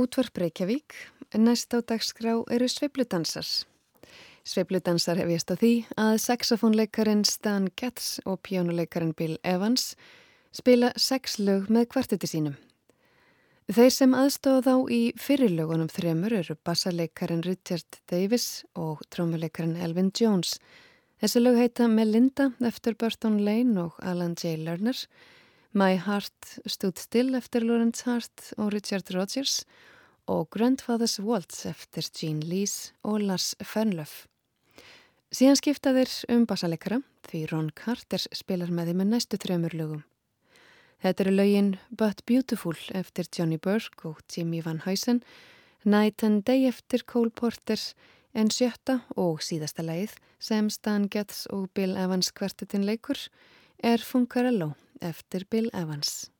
Útvarp Reykjavík, næst á dagskrá eru sveipludansar. Sveipludansar hefist á því að saxofónleikarin Stan Getz og pjánuleikarin Bill Evans spila sex lög með kvartiti sínum. Þeir sem aðstóða þá í fyrirlögunum þremur eru bassaleikarin Richard Davis og trómuleikarin Elvin Jones. Þessi lög heita Melinda eftir Burton Lane og Alan J. Lerner, My Heart Stood Still eftir Lawrence Hart og Richard Rogers og Grandfather's Waltz eftir Gene Lees og Lars Fernlöf. Síðan skipta þeir um bassaleikara því Ron Carter spilar með þeim með næstu þremur lögum. Þetta eru lögin But Beautiful eftir Johnny Burke og Jimmy Van Heusen, Night and Day eftir Cole Porter en sjötta og síðasta leið sem Stan Getz og Bill Evans kvartetinn leikur er Funkarello eftir Bill Evans.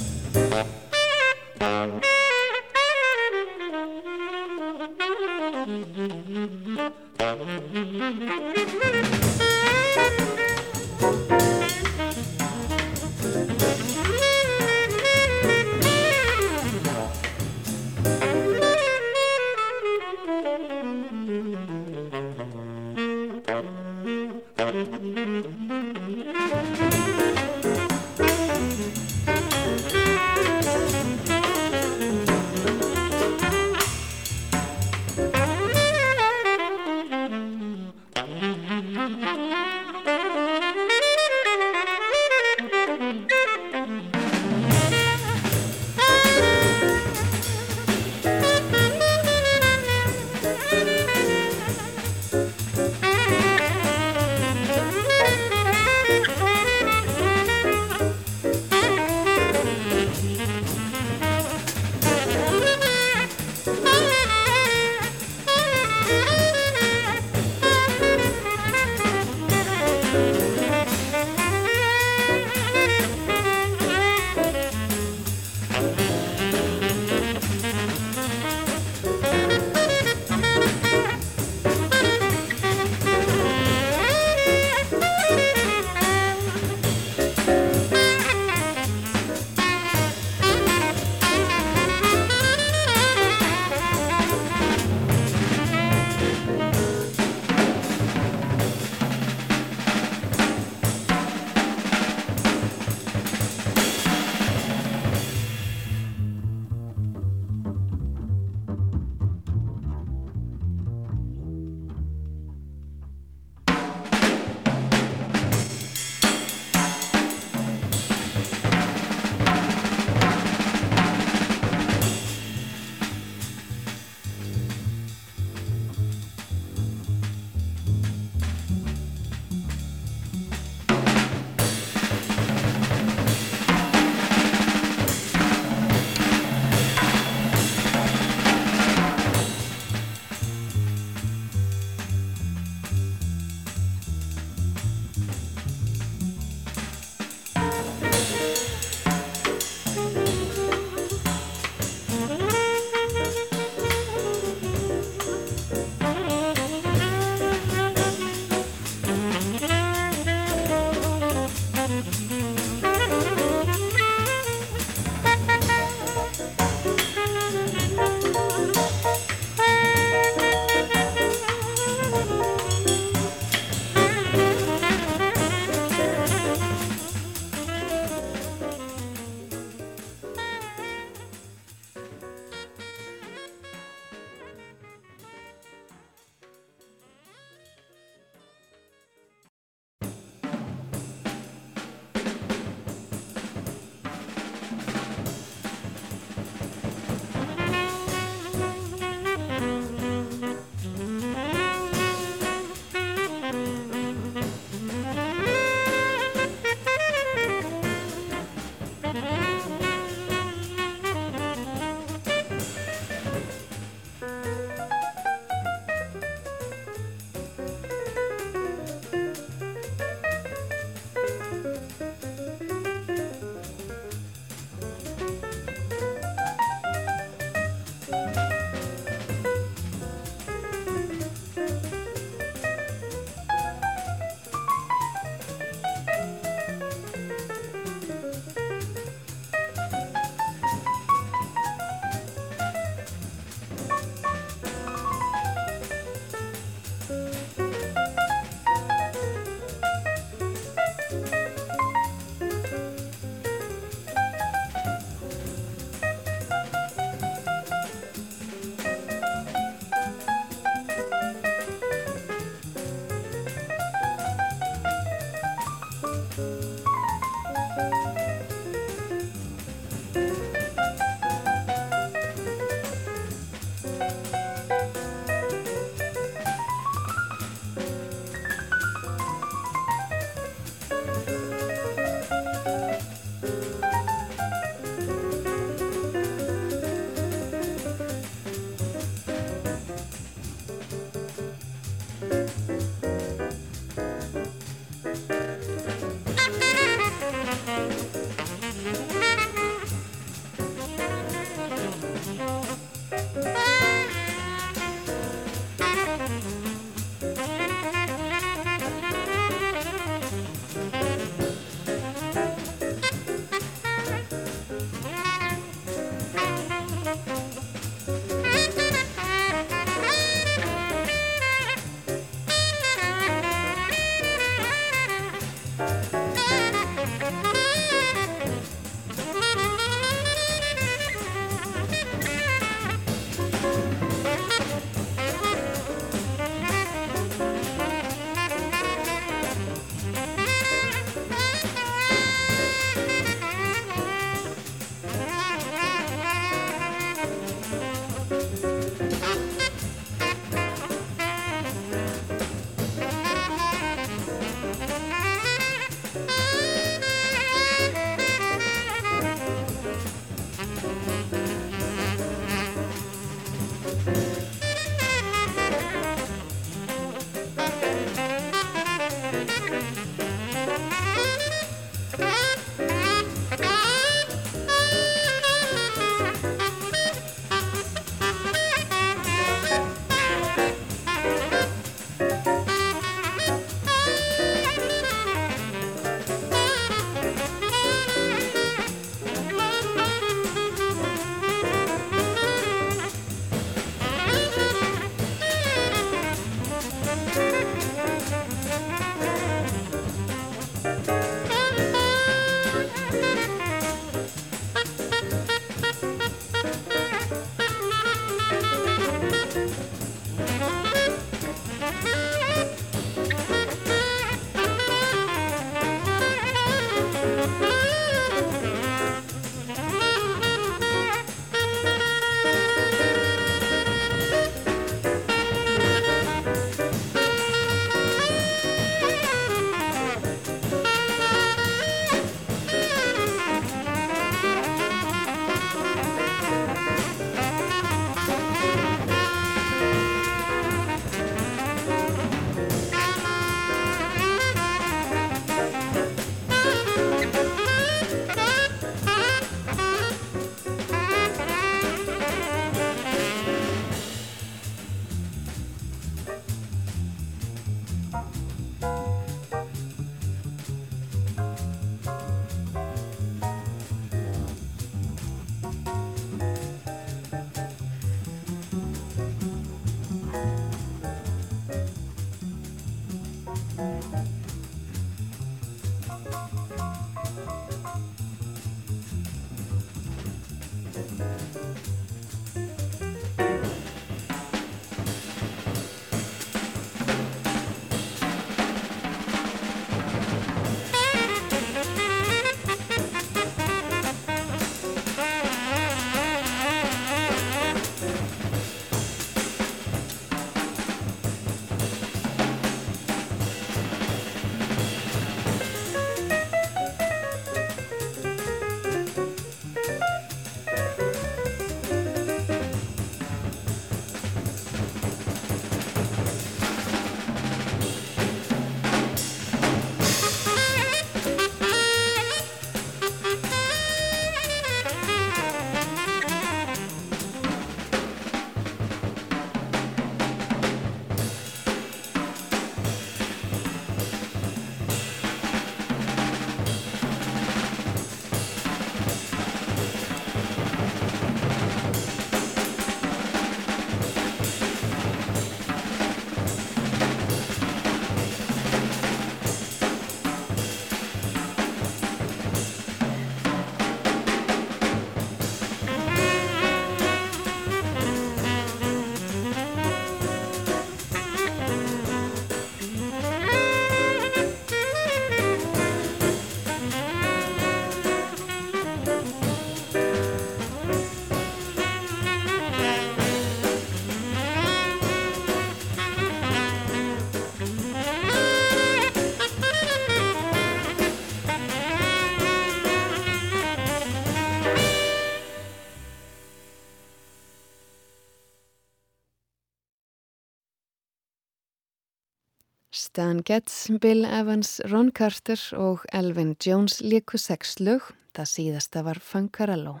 Stan Getz, Bill Evans, Ron Carter og Elvin Jones líku sex lög, það síðasta var Fancarello.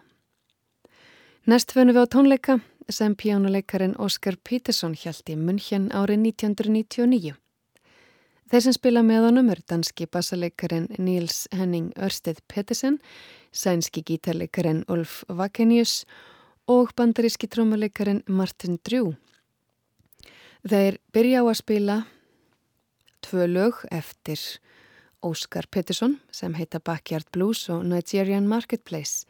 Næst fönum við á tónleika sem pjánuleikarin Oscar Peterson hjælt í München árið 1999. Þeir sem spila með honum er danski bassaleikarin Niels Henning Ørsted Pettersen, sænski gítarleikarin Ulf Vakenius og bandaríski trómuleikarin Martin Drew. Þeir byrja á að spila tvö lög eftir Óskar Pettersson sem heita Backyard Blues og Nigerian Marketplace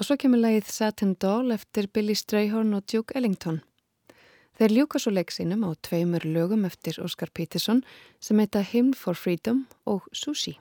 og svo kemur lagið Satin Doll eftir Billy Strayhorn og Duke Ellington. Þeir ljúka svo leiksinum á tveimur lögum eftir Óskar Pettersson sem heita Hymn for Freedom og Sushi.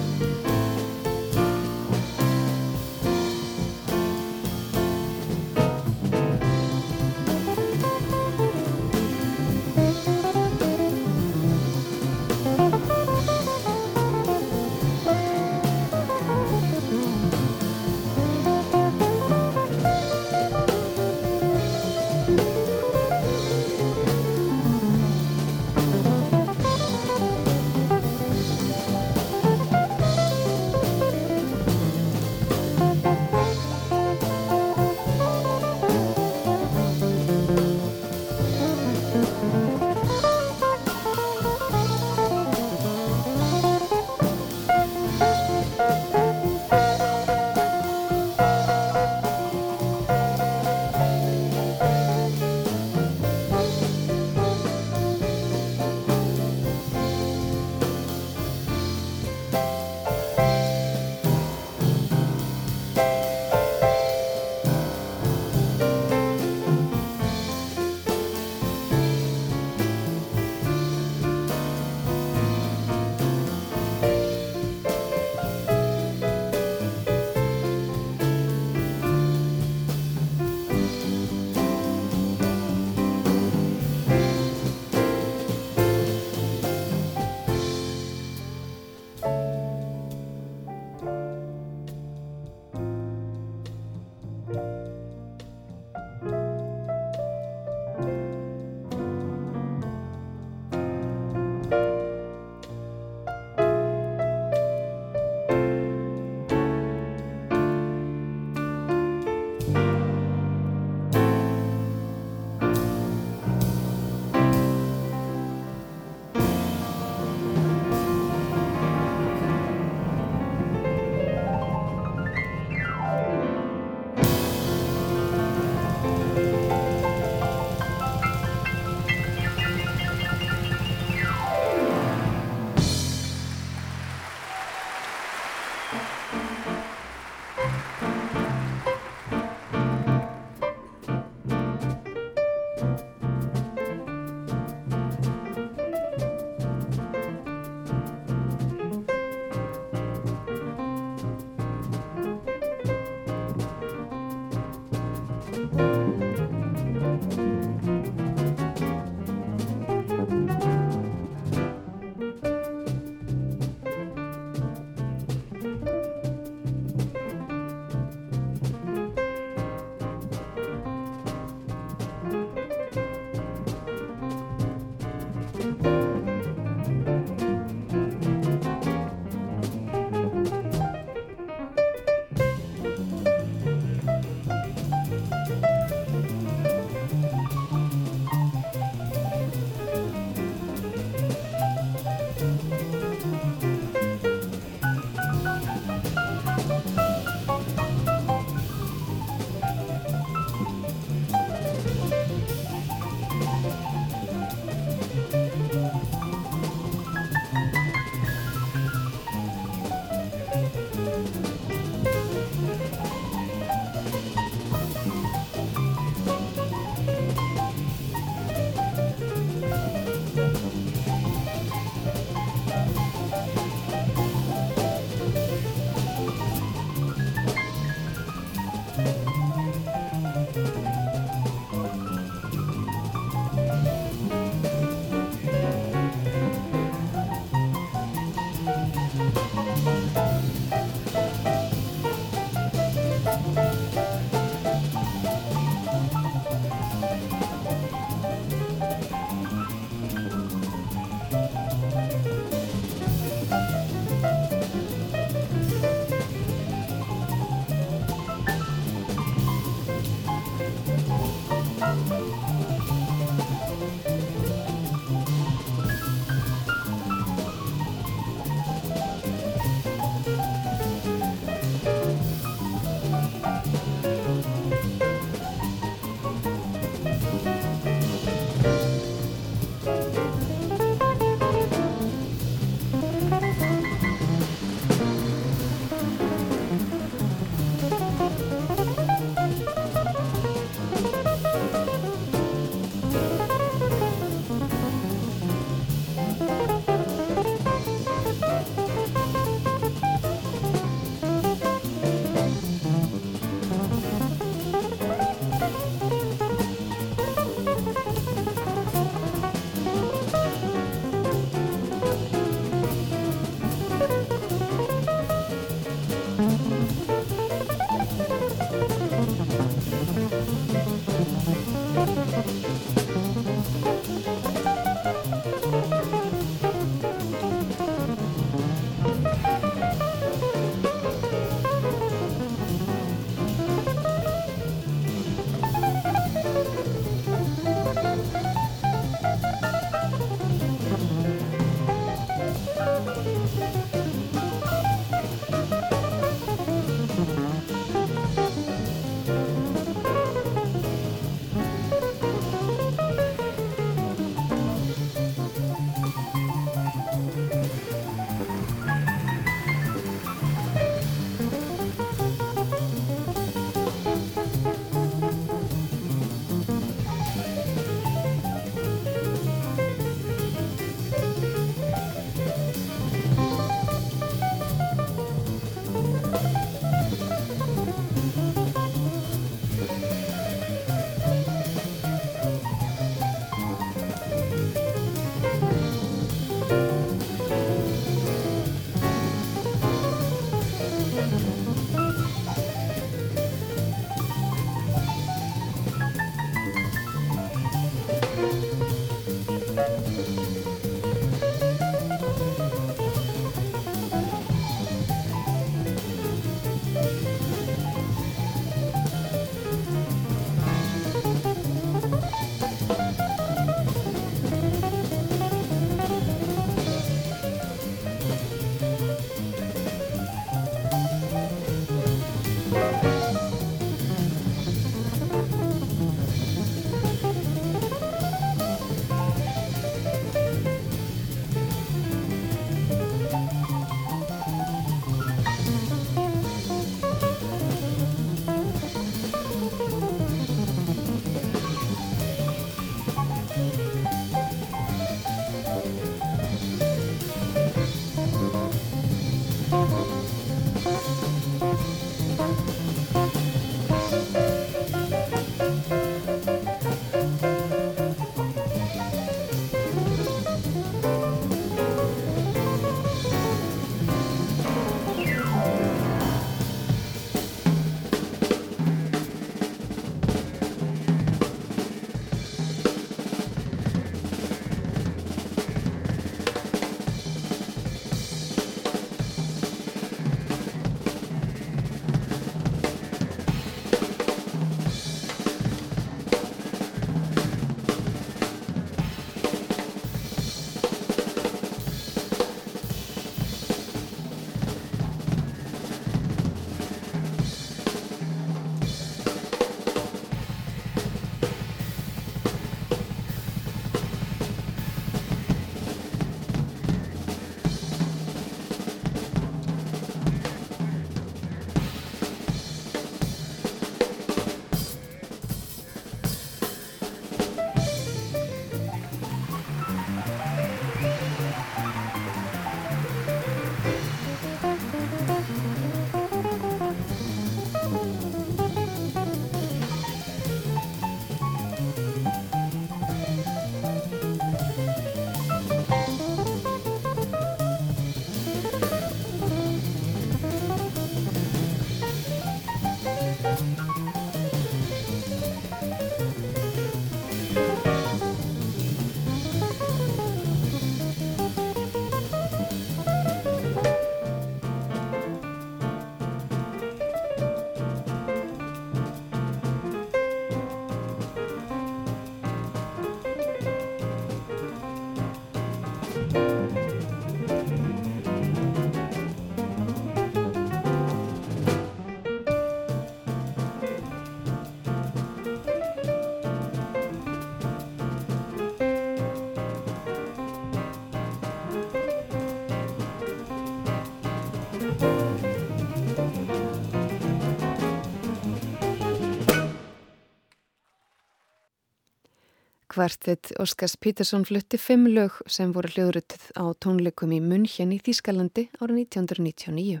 Kvartett Óskars Pítersson flutti fimm lög sem voru hljóðrutið á tónleikum í Munchen í Þýskalandi árið 1999.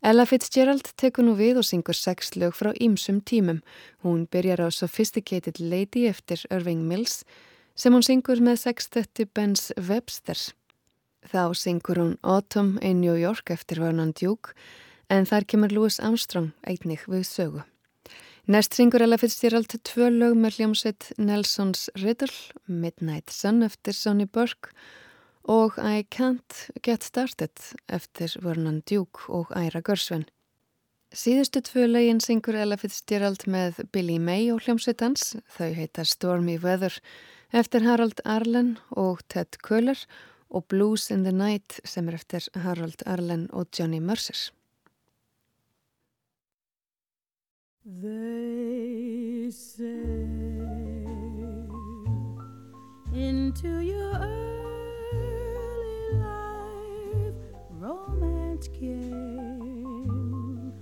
Ella Fitzgerald tekur nú við og syngur sex lög frá ýmsum tímum. Hún byrjar á Sophisticated Lady eftir Irving Mills sem hún syngur með sextetti Benz Webster. Þá syngur hún Autumn in New York eftir Vernon Duke en þar kemur Louis Armstrong einnig við sögu. Næst syngur Ella Fitzgerald tvö lög með hljómsveit Nelsons Riddle, Midnight Sun eftir Sonny Burke og I Can't Get Started eftir Vernon Duke og Ira Gersvin. Síðustu tvö lögin syngur Ella Fitzgerald með Billy May og hljómsveit hans, þau heita Stormy Weather eftir Harald Arlen og Ted Köhler og Blues in the Night sem er eftir Harald Arlen og Johnny Mercer. They say into your early life romance came,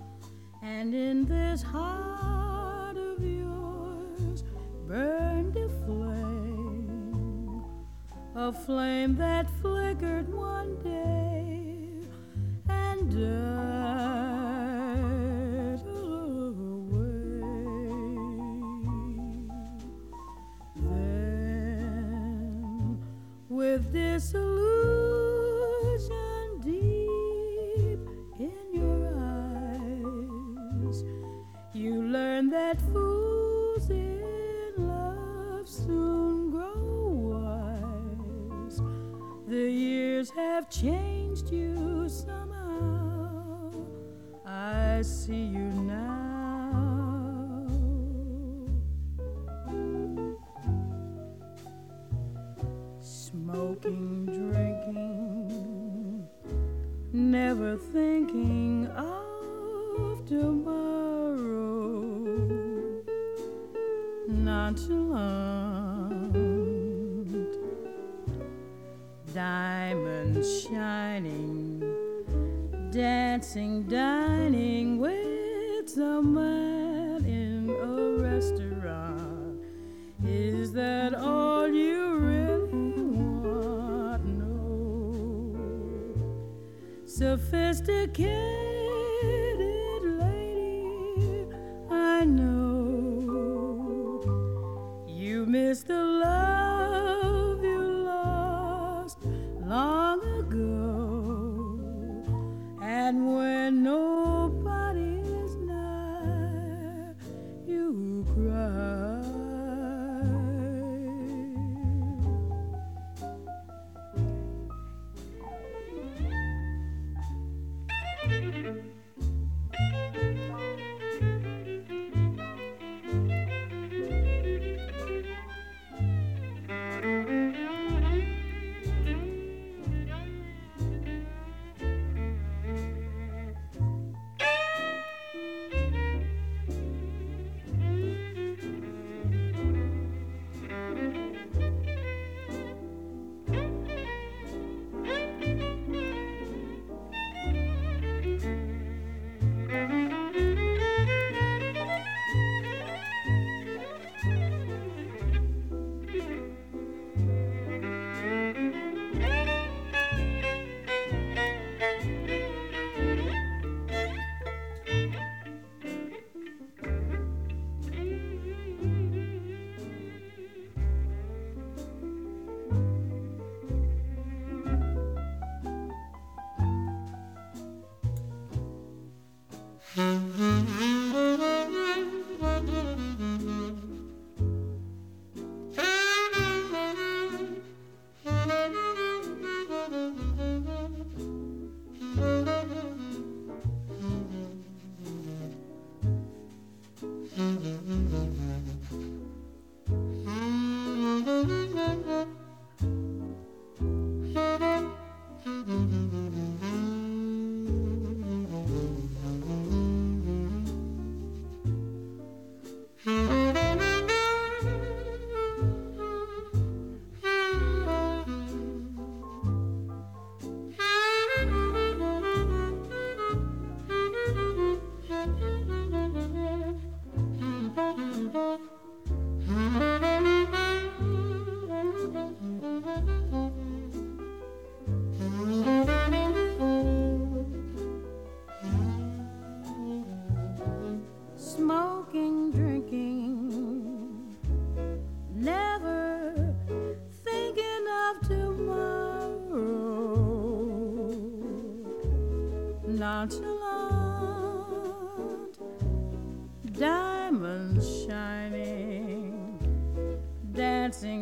and in this heart of yours burned a flame, a flame that flickered one day and died. With disillusion deep in your eyes. You learn that fools in love soon grow wise. The years have changed you somehow. I see you now. Thinking of tomorrow. Nonchalant, diamonds shining, dancing, dining sophisticated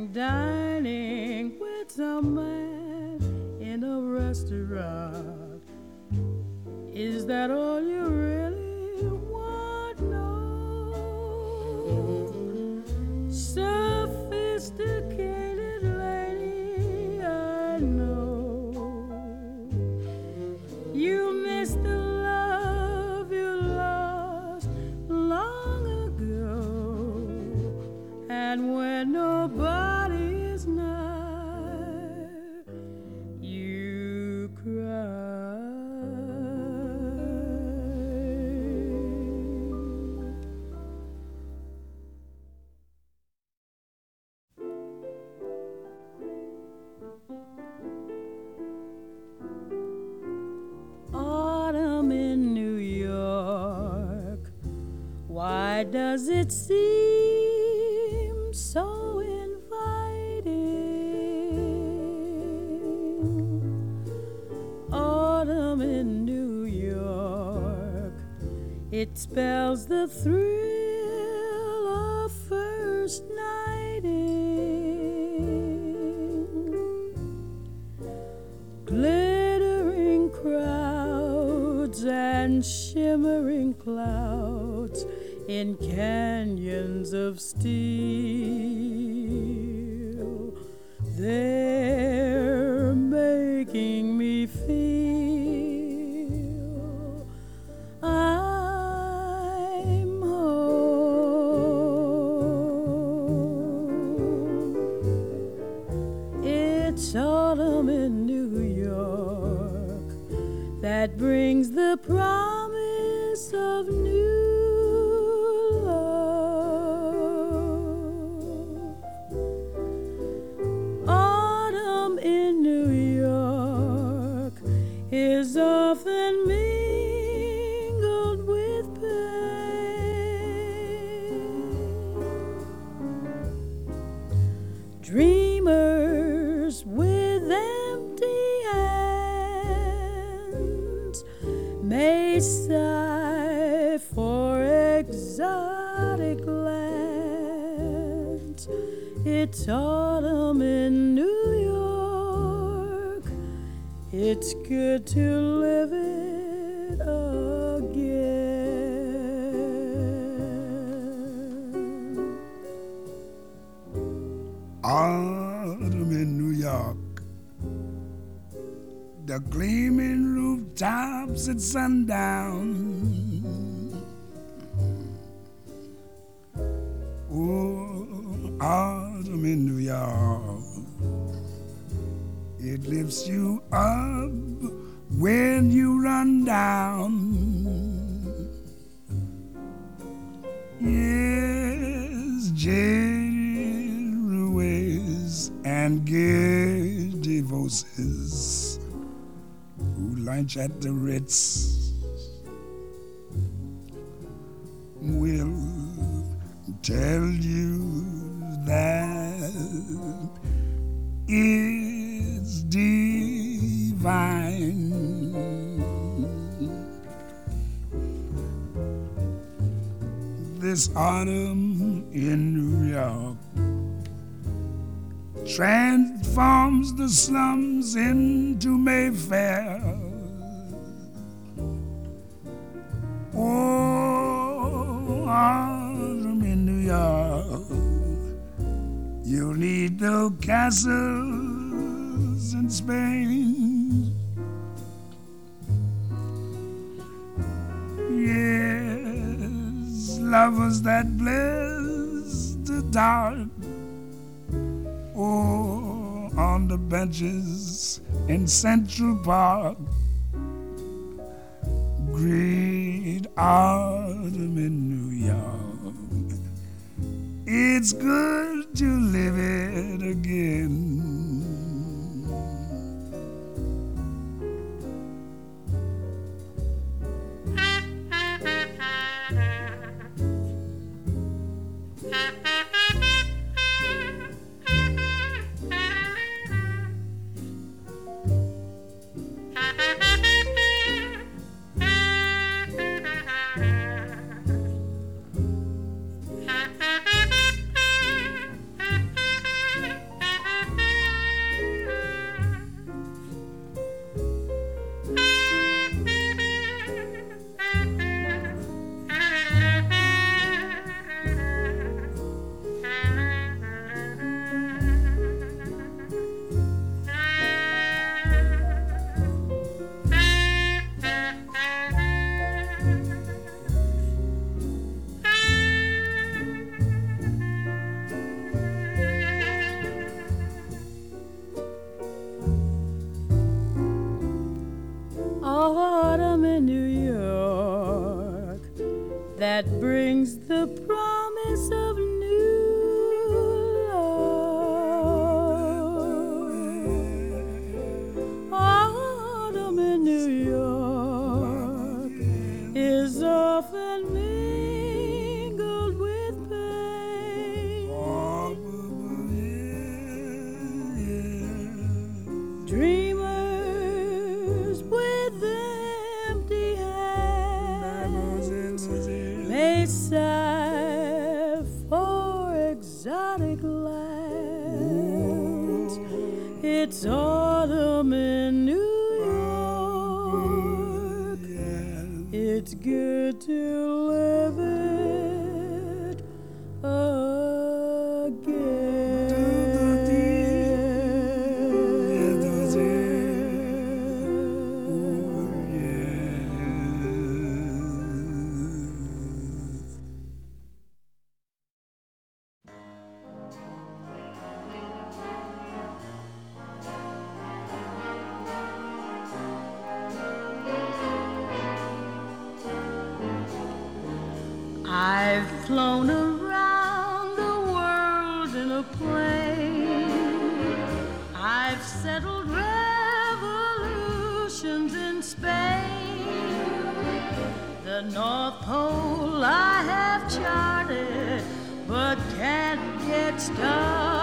dining, dining with someone in a restaurant. Is that all? It's sundown. At the Ritz, we'll tell you that it's divine. This autumn in New York transforms the slums into Mayfair. farm in New York. You'll need no castles in Spain. Yes, lovers that bless the dark or oh, on the benches in Central Park great autumn in New York. It's good to live it again. I've flown around the world in a plane. I've settled revolutions in Spain. The North Pole I have charted, but can't get started.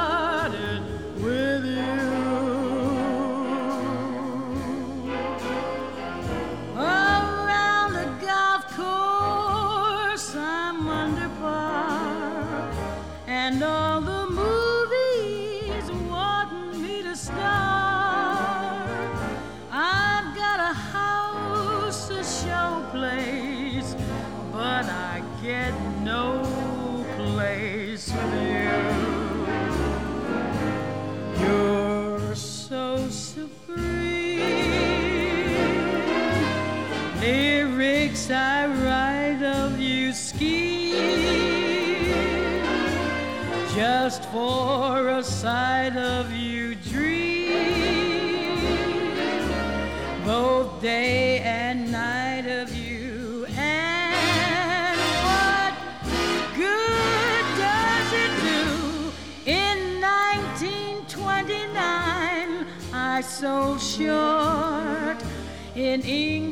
in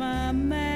my man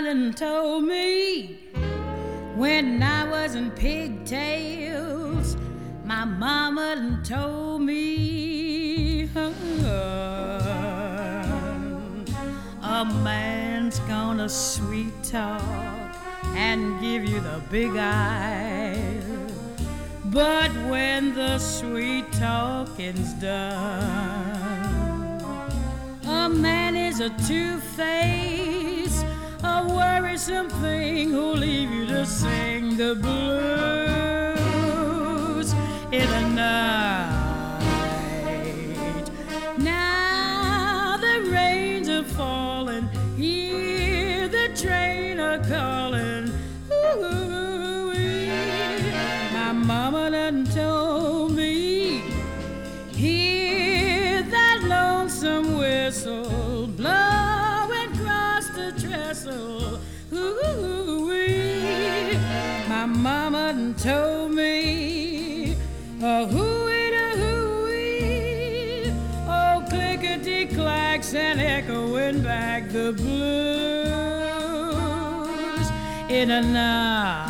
darling told me when I was in pigtails, my mama done told me a man's gonna sweet talk and give you the big eye. But when the sweet talking's done, a man is a two-faced something who'll leave you to sing the blues. Elena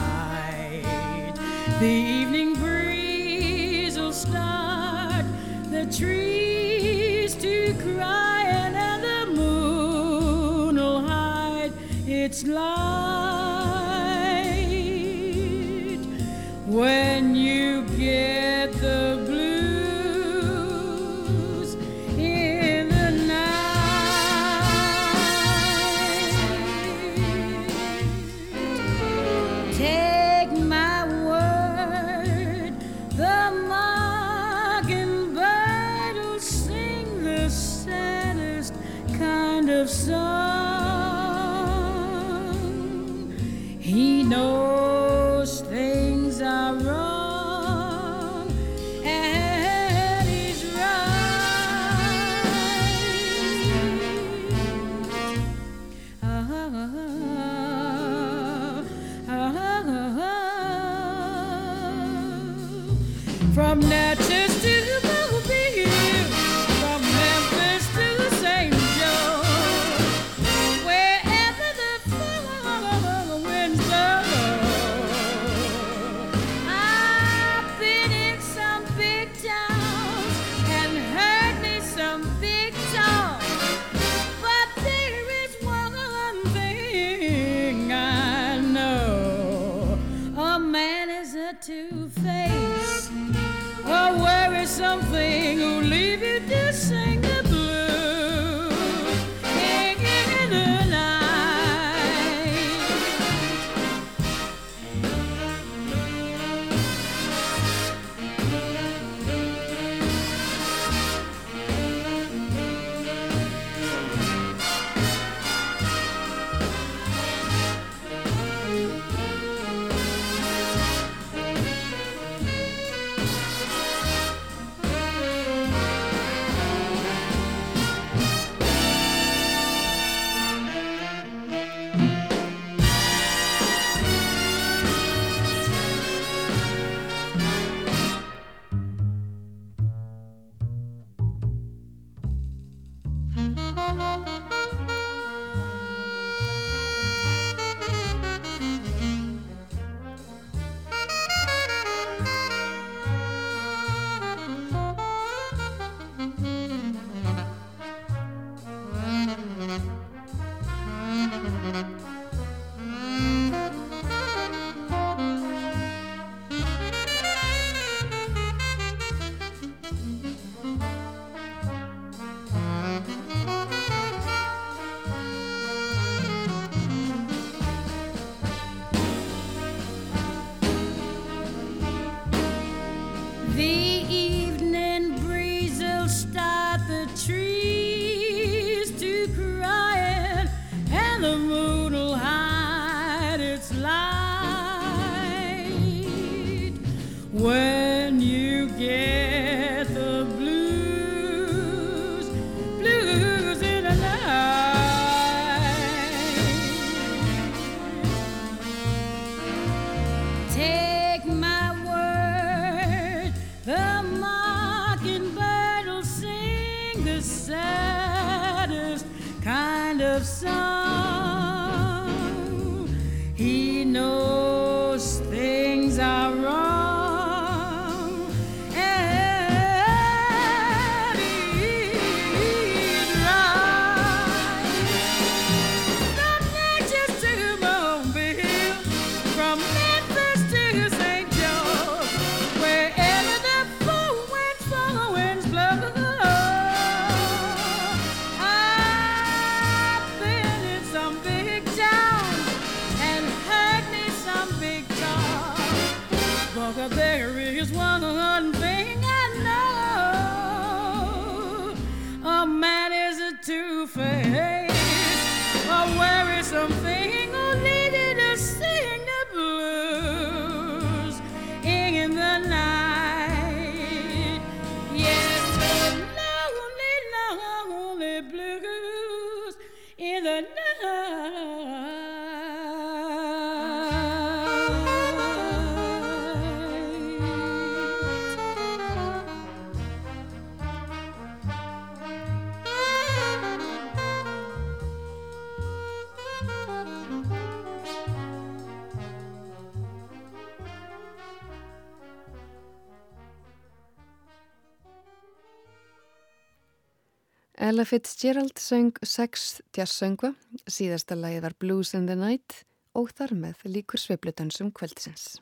Ella Fitzgerald söng sex jazzsöngva, síðasta lagið var Blues in the Night og þar með líkur sveifludansum kvöldsins.